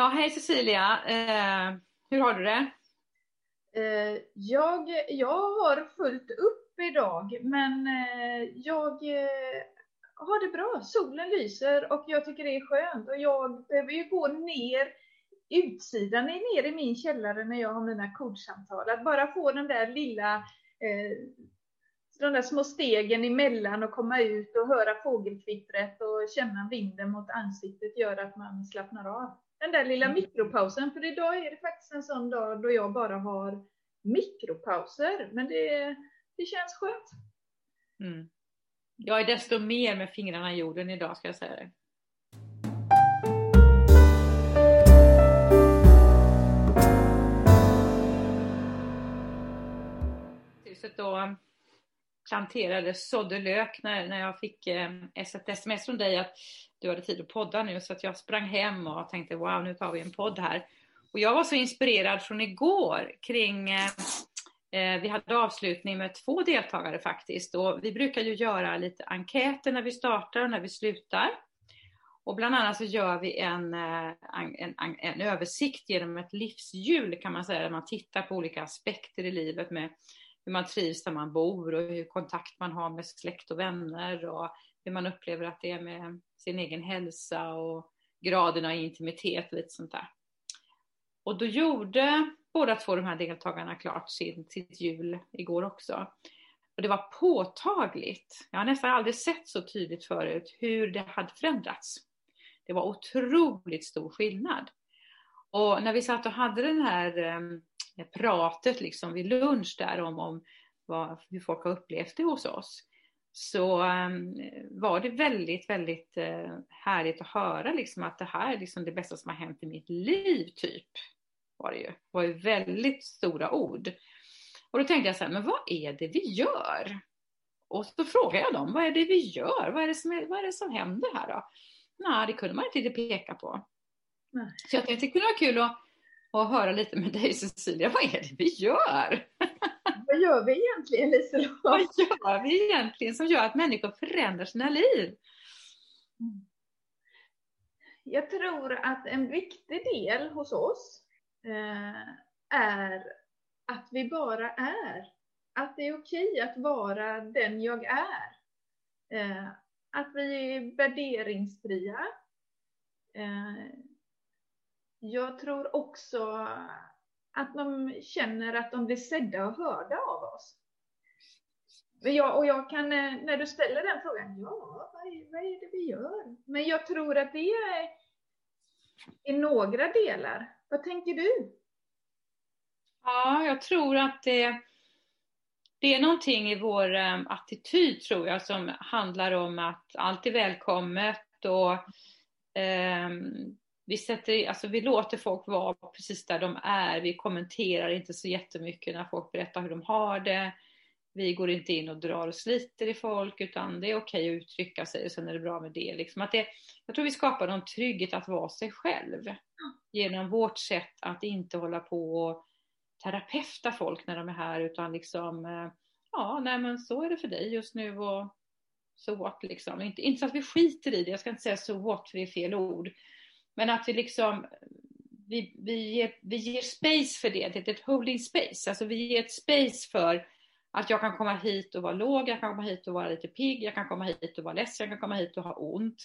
Ja, hej Cecilia. Eh, hur har du det? Eh, jag, jag har fullt upp idag, men eh, jag eh, har det bra. Solen lyser och jag tycker det är skönt. Och jag behöver ju gå ner, utsidan är ner i min källare när jag har mina kodsamtal. Att bara få den där lilla eh, de där små stegen emellan och komma ut och höra fågelkvittret och känna vinden mot ansiktet gör att man slappnar av. Den där lilla mikropausen, för idag är det faktiskt en sån dag då jag bara har mikropauser, men det, det känns skönt. Mm. Jag är desto mer med fingrarna i jorden idag ska jag säga det. Huset då planterade, sådde lök när, när jag fick eh, ett sms från dig att du hade tid att podda nu så att jag sprang hem och tänkte wow nu tar vi en podd här. Och jag var så inspirerad från igår kring eh, eh vi hade avslutning med två deltagare faktiskt och vi brukar ju göra lite enkäter när vi startar och när vi slutar. Och bland annat så gör vi eh, en, en, en, en översikt genom ett livshjul kan man säga, där man tittar på olika aspekter i livet med hur man trivs där man bor och hur kontakt man har med släkt och vänner och hur man upplever att det är med sin egen hälsa och graden av intimitet och lite sånt där. Och då gjorde båda två de här deltagarna klart sin, sitt jul igår också. Och det var påtagligt, jag har nästan aldrig sett så tydligt förut, hur det hade förändrats. Det var otroligt stor skillnad. Och när vi satt och hade den här eh, pratet liksom vid lunch där om, om vad, hur folk har upplevt det hos oss så um, var det väldigt, väldigt uh, härligt att höra liksom att det här är liksom det bästa som har hänt i mitt liv, typ. Var det ju. Det var ju väldigt stora ord. Och då tänkte jag så här, men vad är det vi gör? Och så frågade jag dem, vad är det vi gör? Vad är det som, är, vad är det som händer här då? Nej, det kunde man inte peka på. Så jag tänkte det kunde vara kul att och höra lite med dig Cecilia, vad är det vi gör? Vad gör vi egentligen Liselott? Vad gör vi egentligen som gör att människor förändrar sina liv? Jag tror att en viktig del hos oss eh, är att vi bara är. Att det är okej att vara den jag är. Eh, att vi är värderingsfria. Eh, jag tror också att de känner att de blir sedda och hörda av oss. Jag, och jag kan, eh, när du ställer den frågan, ja, vad är, vad är det vi gör? Men jag tror att det är i några delar. Vad tänker du? Ja, jag tror att det, det är någonting i vår eh, attityd, tror jag, som handlar om att allt är välkommet och um, vi, sätter, alltså vi låter folk vara precis där de är. Vi kommenterar inte så jättemycket när folk berättar hur de har det. Vi går inte in och drar och sliter i folk utan det är okej att uttrycka sig och sen är det bra med det. Liksom att det jag tror vi skapar någon trygghet att vara sig själv genom vårt sätt att inte hålla på och terapeuta folk när de är här utan liksom eh, ja, nej men så är det för dig just nu och så what liksom. Inte, inte så att vi skiter i det, jag ska inte säga så what för det är fel ord. Men att vi liksom vi, vi, ger, vi ger space för det, det är ett holding space. Alltså vi ger ett space för att jag kan komma hit och vara låg, jag kan komma hit och vara lite pigg, jag kan komma hit och vara ledsen, jag kan komma hit och ha ont.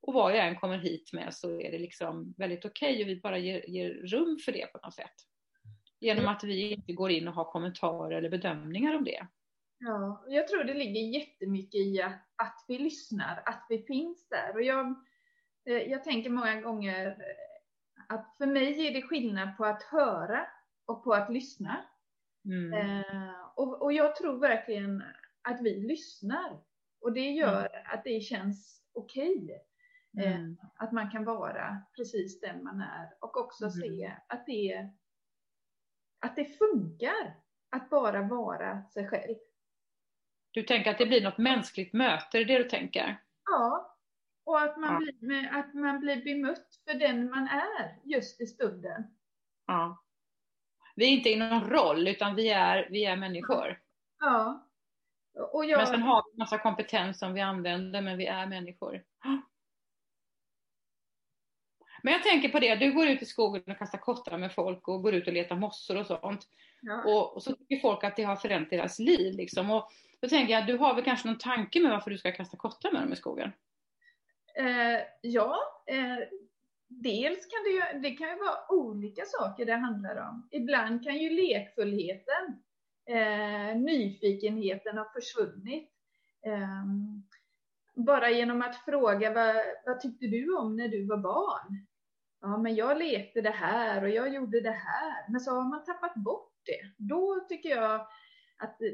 Och vad jag än kommer hit med så är det liksom väldigt okej okay och vi bara ger, ger rum för det på något sätt. Genom att vi inte går in och har kommentarer eller bedömningar om det. Ja, jag tror det ligger jättemycket i att, att vi lyssnar, att vi finns där. Och jag, jag tänker många gånger eh, att för mig är det skillnad på att höra och på att lyssna. Mm. Eh, och, och, jag tror verkligen att vi lyssnar. Och det gör mm. att det känns okej. Okay. Mm. Att man kan vara precis den man är och också mm. se att det, att det funkar att bara vara sig själv. Du tänker att det blir något mänskligt möte, är det du tänker? Ja, och att man, ja. blir, att man blir bemött för den man är just i stunden. Ja. Vi är inte i någon roll, utan vi är, vi är människor. Ja. Och jag... Men sen har vi en massa kompetens som vi använder, men vi är människor. Men jag tänker på det, du går ut i skogen och kastar kottar med folk och går ut och letar mossor och sånt. Ja. Och, och, så tycker folk att det har förändrat deras liv. Liksom. Och då tänker jag, du har väl kanske någon tanke med varför du ska kasta kottar med dem i skogen? Eh, ja, eh, dels kan det ju, det kan ju vara olika saker det handlar om. Ibland kan ju lekfullheten, eh, nyfikenheten ha försvunnit. Eh, bara genom att fråga vad, vad tyckte du om när du var barn? Ja, men jag lekte det här och jag gjorde det här. Men så har man tappat bort det. Då tycker jag att eh,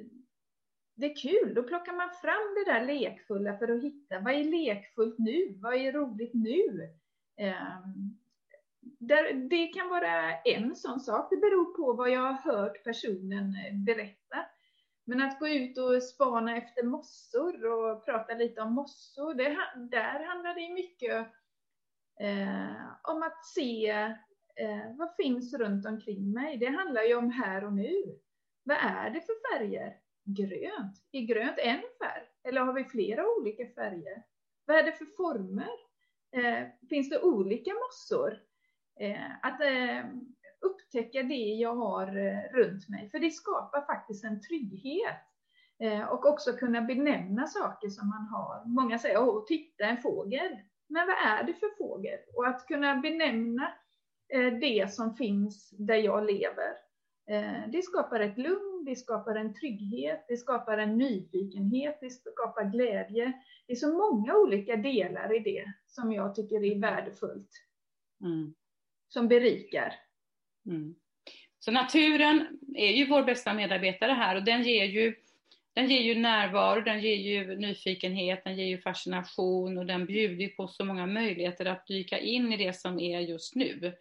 det är kul. Då plockar man fram det där lekfulla för att hitta vad är lekfullt nu? Vad är roligt nu? Ehm, det kan vara en sån sak. Det beror på vad jag har hört personen eh, berätta. Men att gå ut och spana efter mossor och prata lite om mossor, det, där handlar det mycket eh, om att se eh, vad finns runt omkring mig. Det handlar ju om här och nu. Vad är det för färger? Grönt. Är grönt en färg? Eller har vi flera olika färger? Vad är det för former? Eh, finns det olika mossor? Eh, att eh, upptäcka det jag har eh, runt mig, för det skapar faktiskt en trygghet. Eh, och också kunna benämna saker som man har. Många säger, åh, titta en fågel. Men vad är det för fågel? Och att kunna benämna eh, det som finns där jag lever. Eh, det skapar ett lugn, det skapar en trygghet, det skapar en nyfikenhet, det skapar glädje. Det är så många olika delar i det som jag tycker är värdefullt. Mm. Som berikar. Mm. Så naturen är ju vår bästa medarbetare här och den ger ju den ger ju närvaro, den ger ju nyfikenhet, den ger ju fascination och den bjuder på så många möjligheter att dyka in i det som är just nu.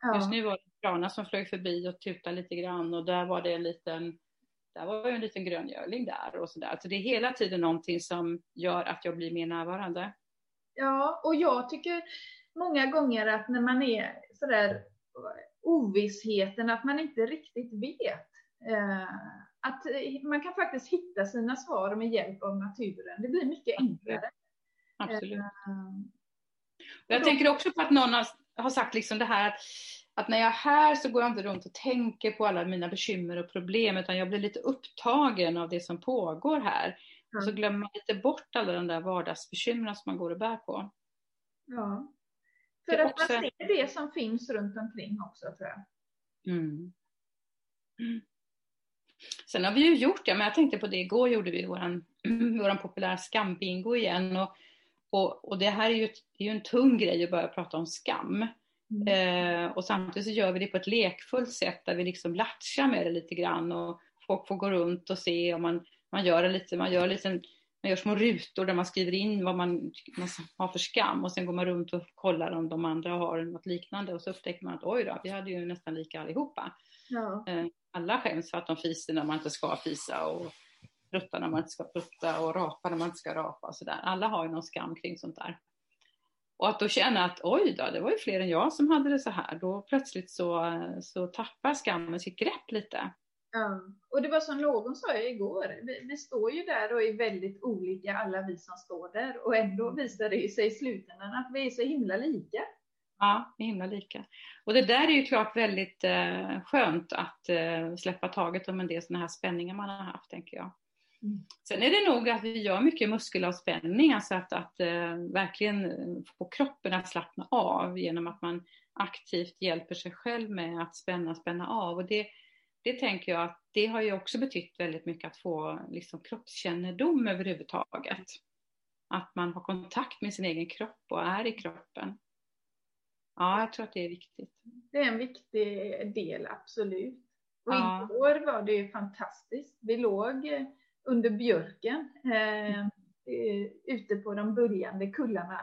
Ja. Just nu var det granar som flög förbi och tutade lite grann och där var det en liten där var en liten gröngöling där och sådär. Så det är hela tiden någonting som gör att jag blir mer närvarande. Ja, och jag tycker många gånger att när man är sådär ovissheten, att man inte riktigt vet. Eh, att man kan faktiskt hitta sina svar med hjälp av naturen. Det blir mycket enklare. Absolut. Eh, jag tänker också på att någon har, sagt liksom det här att, att när jag är här så går jag inte runt och tänker på alla mina bekymmer och problem utan jag blir lite upptagen av det som pågår här. Mm. Så glömmer man lite bort alla de där vardagsbekymren som man går och bär på. Ja. För att också... man ser det som finns runt omkring också tror jag. Mm. Mm. Sen har vi ju gjort, ja, men jag tänkte på det, igår gjorde vi våran, våran populära skambingo igen. Och, och, och, det här är ju, ett, är ju en tung grej att börja prata om skam. Mm. Eh, och samtidigt så gör vi det på ett lekfullt sätt där vi liksom latchar med det lite grann och folk får gå runt och se och man, man gör lite, man gör lite man gör små rutor där man skriver in vad man, man har för skam och sen går man runt och kollar om de andra har något liknande och så upptäcker man att oj då, vi hade ju nästan lika allihopa. Ja. Eh, alla skäms för att de fiser när man inte ska fisa och pruttar när man inte ska prutta och rapa när man inte ska rapa och sådär. Alla har ju någon skam kring sånt där. Och att då känna att oj då, det var ju fler än jag som hade det så här. Då plötsligt så, så tappar skammen sitt grepp lite. Ja, och det var som någon sa igår, vi, vi, står ju där och är väldigt olika alla vi som står där och ändå visar det sig i slutändan att vi är så himla lika. Ja, vi är himla lika. Och det där är ju klart väldigt eh, skönt att eh, släppa taget om en del sådana här spänningar man har haft, tänker jag. Mm. Sen är det nog att vi gör mycket muskelavspänning, alltså att, att eh, verkligen få kroppen att slappna av genom att man aktivt hjälper sig själv med att spänna, spänna av. Och det, det tänker jag att det har ju också betytt väldigt mycket att få liksom, kroppskännedom överhuvudtaget. Att man har kontakt med sin egen kropp och är i kroppen. Ja, jag tror att det är viktigt. Det är en viktig del, absolut. Och ja. igår var det ju fantastiskt. Vi låg under björken eh, ute på de böljande kullarna.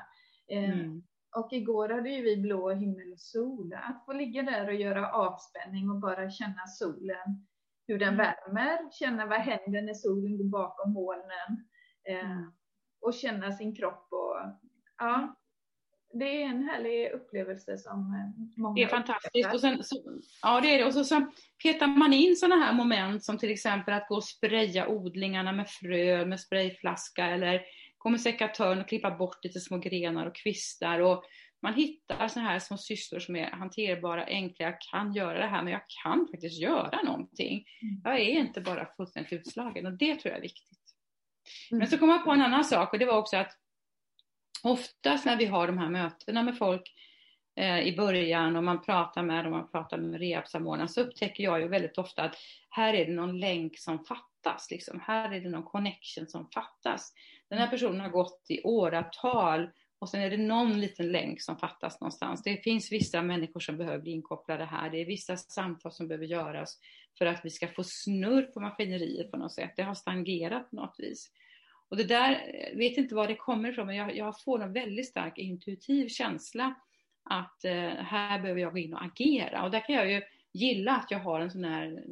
Eh, mm. Och igår hade ju vi blå himmel och sol. Att få ligga där och göra avspänning och bara känna solen, hur den mm. värmer, känna vad händer när solen går bakom molnen. Eh, mm. och känna sin kropp och ja, det är en härlig upplevelse som eh, många Det är fantastiskt. Och sen, så, ja, det är det. Och så, så petar man in sådana här moment som till exempel att gå och spraya odlingarna med frö med sprayflaska eller gå med och klippa bort lite små grenar och kvistar och man hittar sådana här små sysslor som är hanterbara, enkla, jag kan göra det här men jag kan faktiskt göra någonting. Mm. Jag är inte bara fullständigt utslagen och det tror jag är viktigt. Mm. Men så kom jag på en annan sak och det var också att oftast när vi har de här mötena med folk eh, i början och man pratar med dem, man pratar med rehabsamordnaren så upptäcker jag ju väldigt ofta att här är det någon länk som fattas. Liksom. Här är det någon connection som fattas. Den här personen har gått i åratal och sen är det någon liten länk som fattas någonstans. Det finns vissa människor som behöver bli inkopplade här. Det är vissa samtal som behöver göras för att vi ska få snurr på maskineriet på något sätt. Det har stagnerat på något vis. Och det där, jag vet inte var det kommer ifrån, men jag, jag får en väldigt stark intuitiv känsla att eh, här behöver jag gå in och agera. Och där kan jag ju gilla att jag har en sån här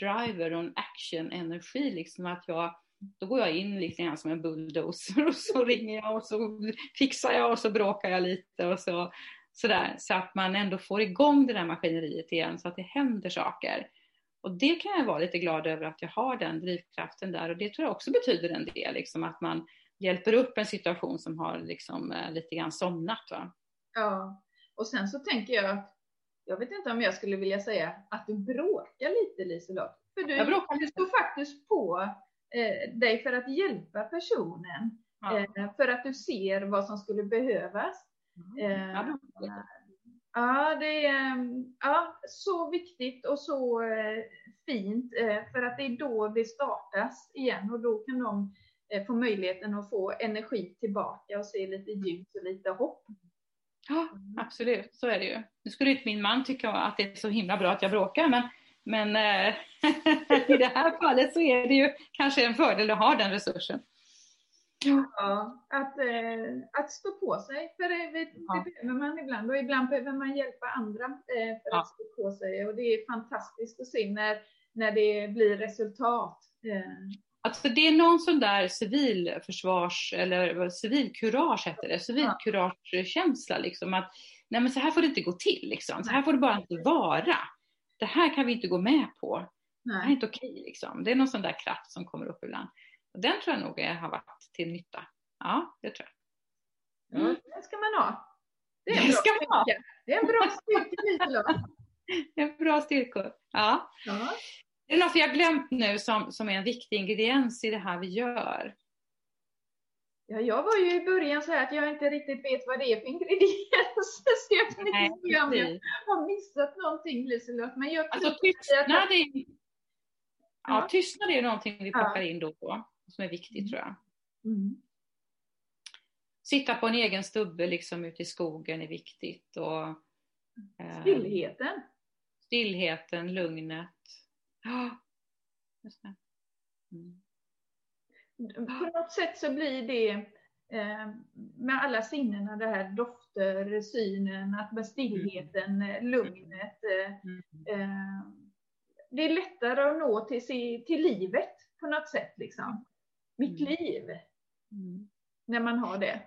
driver och en action-energi, liksom att jag då går jag in liksom som en bulldozer och så ringer jag och så fixar jag och så bråkar jag lite och så sådär. Så att man ändå får igång det där maskineriet igen så att det händer saker. Och det kan jag vara lite glad över att jag har den drivkraften där och det tror jag också betyder en del, liksom att man hjälper upp en situation som har liksom eh, lite grann somnat. Va? Ja, och sen så tänker jag att jag vet inte om jag skulle vilja säga att du bråkar lite Liselott. För du, du står faktiskt på eh, dig för att hjälpa personen. Ja. Eh, för att du ser vad som skulle behövas. Eh, Ja. Ja, det är mm, ja, så viktigt och så eh, fint eh, för att det är då det startas igen och då kan de eh, få möjligheten att få energi tillbaka och se lite ljus och lite hopp. Ja, absolut, så är det ju. Nu skulle inte min man tycka att det är så himla bra att jag bråkar, men, men i det här fallet så är det ju kanske en fördel att ha den resursen. Ja, att, eh, att stå på sig, för det, det, Ja. behöver man ibland och ibland behöver man hjälpa andra eh, för Ja. att stå på sig och det är fantastiskt att se när, när det blir resultat. Eh, Alltså det är någon sån där civilförsvars, eller vad- civilkurage heter det, civilkuragekänsla liksom att nej men så här får det inte gå till liksom. Så här får det bara inte vara. Det här kan vi inte gå med på. Det här är nej. inte okej liksom. Det är någon sån där kraft som kommer upp ibland. Och den tror jag nog är- har varit till nytta. Ja, det tror jag. Mm. Det ska man ha. Det är en Det bra ska man ha. styrka. Det är en bra styrka. Det är bra styrkor. Ja. Ja. Är det något vi har glömt nu som, som är en viktig ingrediens i det här vi gör? Ja, jag var ju i början så här att jag inte riktigt vet vad det är för ingredienser. Så jag vet Nej, inte om jag har missat någonting Liselott. Men jag Alltså att- tystnad är, ja, Ja. tystnad är någonting vi Ja. plockar in då och då, som är viktigt tror jag. Mm. Sitta på en egen stubbe liksom ute i skogen är viktigt. Och, eh, Stillheten. stillheten, lugnet. Det. Mm. På något sätt så blir det eh, med alla sinnena, det här dofter, synen, att med stillheten, eh, lugnet. Eh, Mm. eh, det är lättare att nå till, till livet på något sätt. Liksom. Mitt Mm. liv, Mm. när man har det.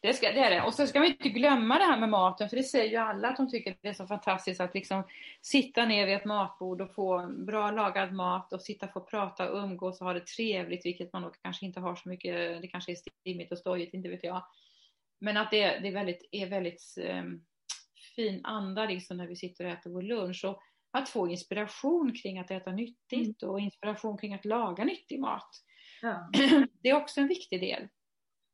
Det, ska, det är det. Och så ska vi inte glömma det här med maten, för det säger ju alla att de tycker det är så fantastiskt att liksom sitta ner vid ett matbord och få bra lagad mat och sitta och få prata och umgås och ha det trevligt, vilket man då kanske inte har så mycket, det kanske är stimmigt och stojigt, inte vet jag. Men att det, det är väldigt, är väldigt eh, fin anda liksom när vi sitter och äter vår lunch. Och att få inspiration kring att äta nyttigt och inspiration kring att laga nyttig mat. Ja. Det är också en viktig del.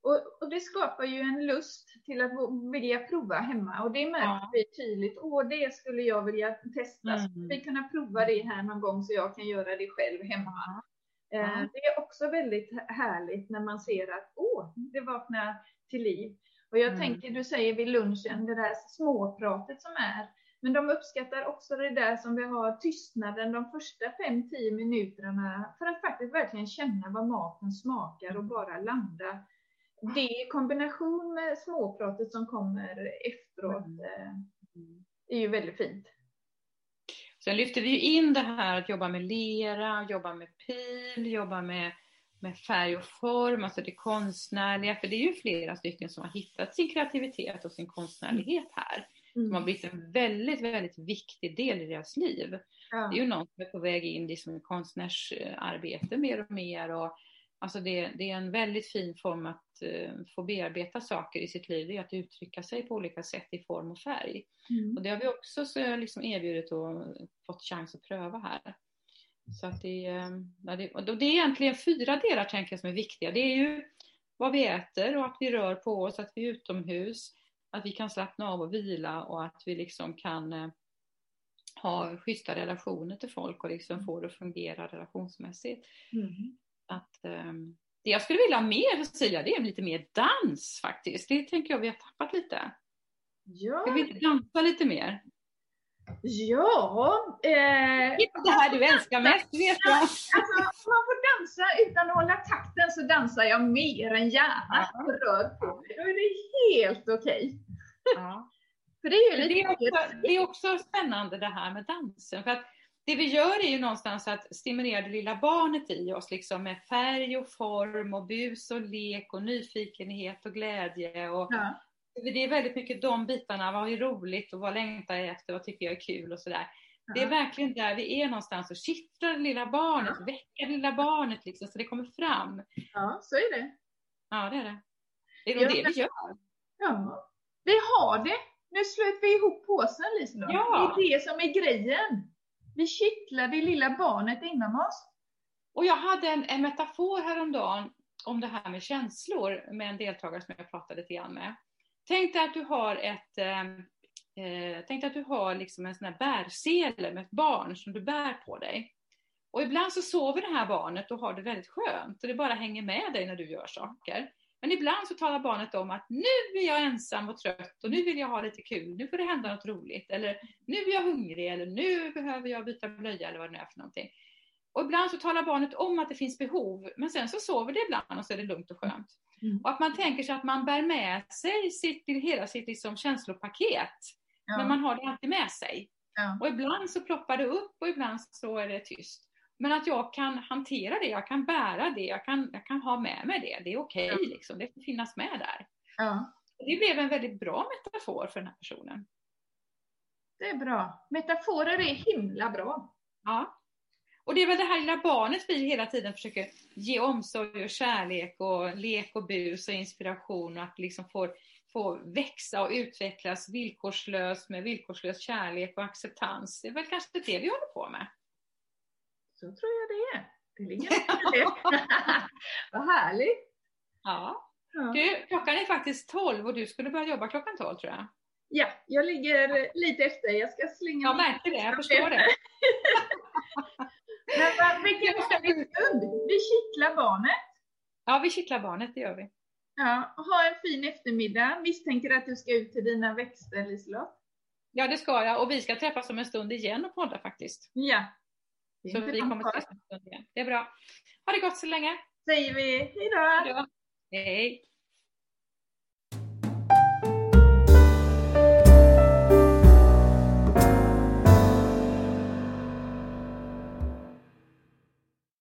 Och, och det skapar ju en lust till att vilja prova hemma och det märker Ja. vi tydligt. Åh, det skulle jag vilja testa. Mm. Skulle vi kunna prova det här någon gång så jag kan göra det själv hemma? Eh, Ja. Det är också väldigt härligt när man ser att åh, det vaknar till liv. Och jag Mm. tänker, du säger vid lunchen, det där småpratet som är. Men de uppskattar också det där som vi har, tystnaden de första 5-10 minuterna för att faktiskt verkligen känna vad maten smakar och bara landa. Det i kombination med småpratet som kommer efteråt Mm. eh, är ju väldigt fint. Sen lyfter vi ju in det här att jobba med lera, jobba med pil, jobba med, med färg och form, alltså det konstnärliga. För det är ju flera stycken som har hittat sin kreativitet och sin konstnärlighet här. Som har blivit en väldigt, väldigt viktig del i deras liv. Ja. Det är ju någon som är på väg in i som konstnärsarbete mer och mer. Och Alltså det, det, är en väldigt fin form att uh, få bearbeta saker i sitt liv, det är att uttrycka sig på olika sätt i form och färg. Mm. Och det har vi också så liksom erbjudit och fått chans att pröva här. Så att det, ja, det, och det är egentligen fyra delar tänker jag som är viktiga. Det är ju vad vi äter och att vi rör på oss, att vi är utomhus, att vi kan slappna av och vila och att vi liksom kan eh, ha schyssta relationer till folk och liksom få det att fungera relationsmässigt. Mm. Att, um, det jag skulle vilja ha mer Cecilia, det är lite mer dans faktiskt. Det tänker jag vi har tappat lite. Ja. Ska vi dansa lite mer? Ja. Eh, det här du älskar mest, vet jag. Alltså, om man får dansa utan att hålla takten så dansar jag mer än gärna. Ja. Rör på mig. Då är det helt okej. Ja. För det är ju lite det är, också, det är också spännande det här med dansen. För att det vi gör är ju någonstans att stimulera det lilla barnet i oss liksom med färg och form och bus och lek och nyfikenhet och glädje. Och ja. Det är väldigt mycket de bitarna, vad är roligt och vad längtar jag efter, vad tycker jag är kul och sådär. Det är verkligen där vi är någonstans och kittlar det lilla barnet, ja. väcker det lilla barnet liksom så det kommer fram. Ja, så är det. Ja, det är det. Det är nog det vi gör. Ja, vi har det nu slöt vi ihop påsen Liselott. Ja. Det är det som är grejen. Vi kittlar det lilla barnet inom oss. Och jag hade en, en metafor häromdagen om det här med känslor med en deltagare som jag pratade lite grann med. Tänk dig att du har ett ehm, eh, tänk dig att du har liksom en sån här bärsele med ett barn som du bär på dig. Och ibland så sover det här barnet och har det väldigt skönt och det bara hänger med dig när du gör saker. Men ibland så talar barnet om att nu är jag ensam och trött och nu vill jag ha lite kul, nu får det hända något roligt. Eller nu är jag hungrig eller nu behöver jag byta blöja eller vad det nu är för någonting. Och ibland så talar barnet om att det finns behov, men sen så sover det ibland och så är det lugnt och skönt. Mm. Och att man tänker sig att man bär med sig sitt, hela sitt liksom känslopaket, ja. men man har det alltid med sig. Ja. Och ibland så ploppar det upp och ibland så är det tyst. Men att jag kan hantera det, jag kan bära det, jag kan, jag kan ha med mig det. Det är okej, okay, ja. liksom. det får finnas med där. Det blev en väldigt bra metafor för den här personen. Det är bra. Metaforer är himla bra. Ja. Och det är väl det här lilla barnet vi hela tiden försöker ge omsorg och kärlek och lek och bus och inspiration och att liksom få, få växa och utvecklas villkorslöst med villkorslös kärlek och acceptans. Det är väl kanske det vi håller på med. Så tror jag det är. Det ligger det. Vad härligt. Ja. ja. Du, klockan är faktiskt 12 och du skulle börja jobba klockan 12 tror jag. Ja, jag ligger lite efter. Jag ska slinga Jag märker det, jag förstår det. Men vilken härlig stund. Vi kittlar barnet. Ja, vi kittlar barnet, det gör vi. Ja, ha en fin eftermiddag. Misstänker att du ska ut till dina växter, Liselott? Ja, det ska jag. Och vi ska träffas om en stund igen och podda faktiskt. Ja, så vi kommer ses igen. Det är bra. Ha det gott så länge. Säger vi hej då. Hej.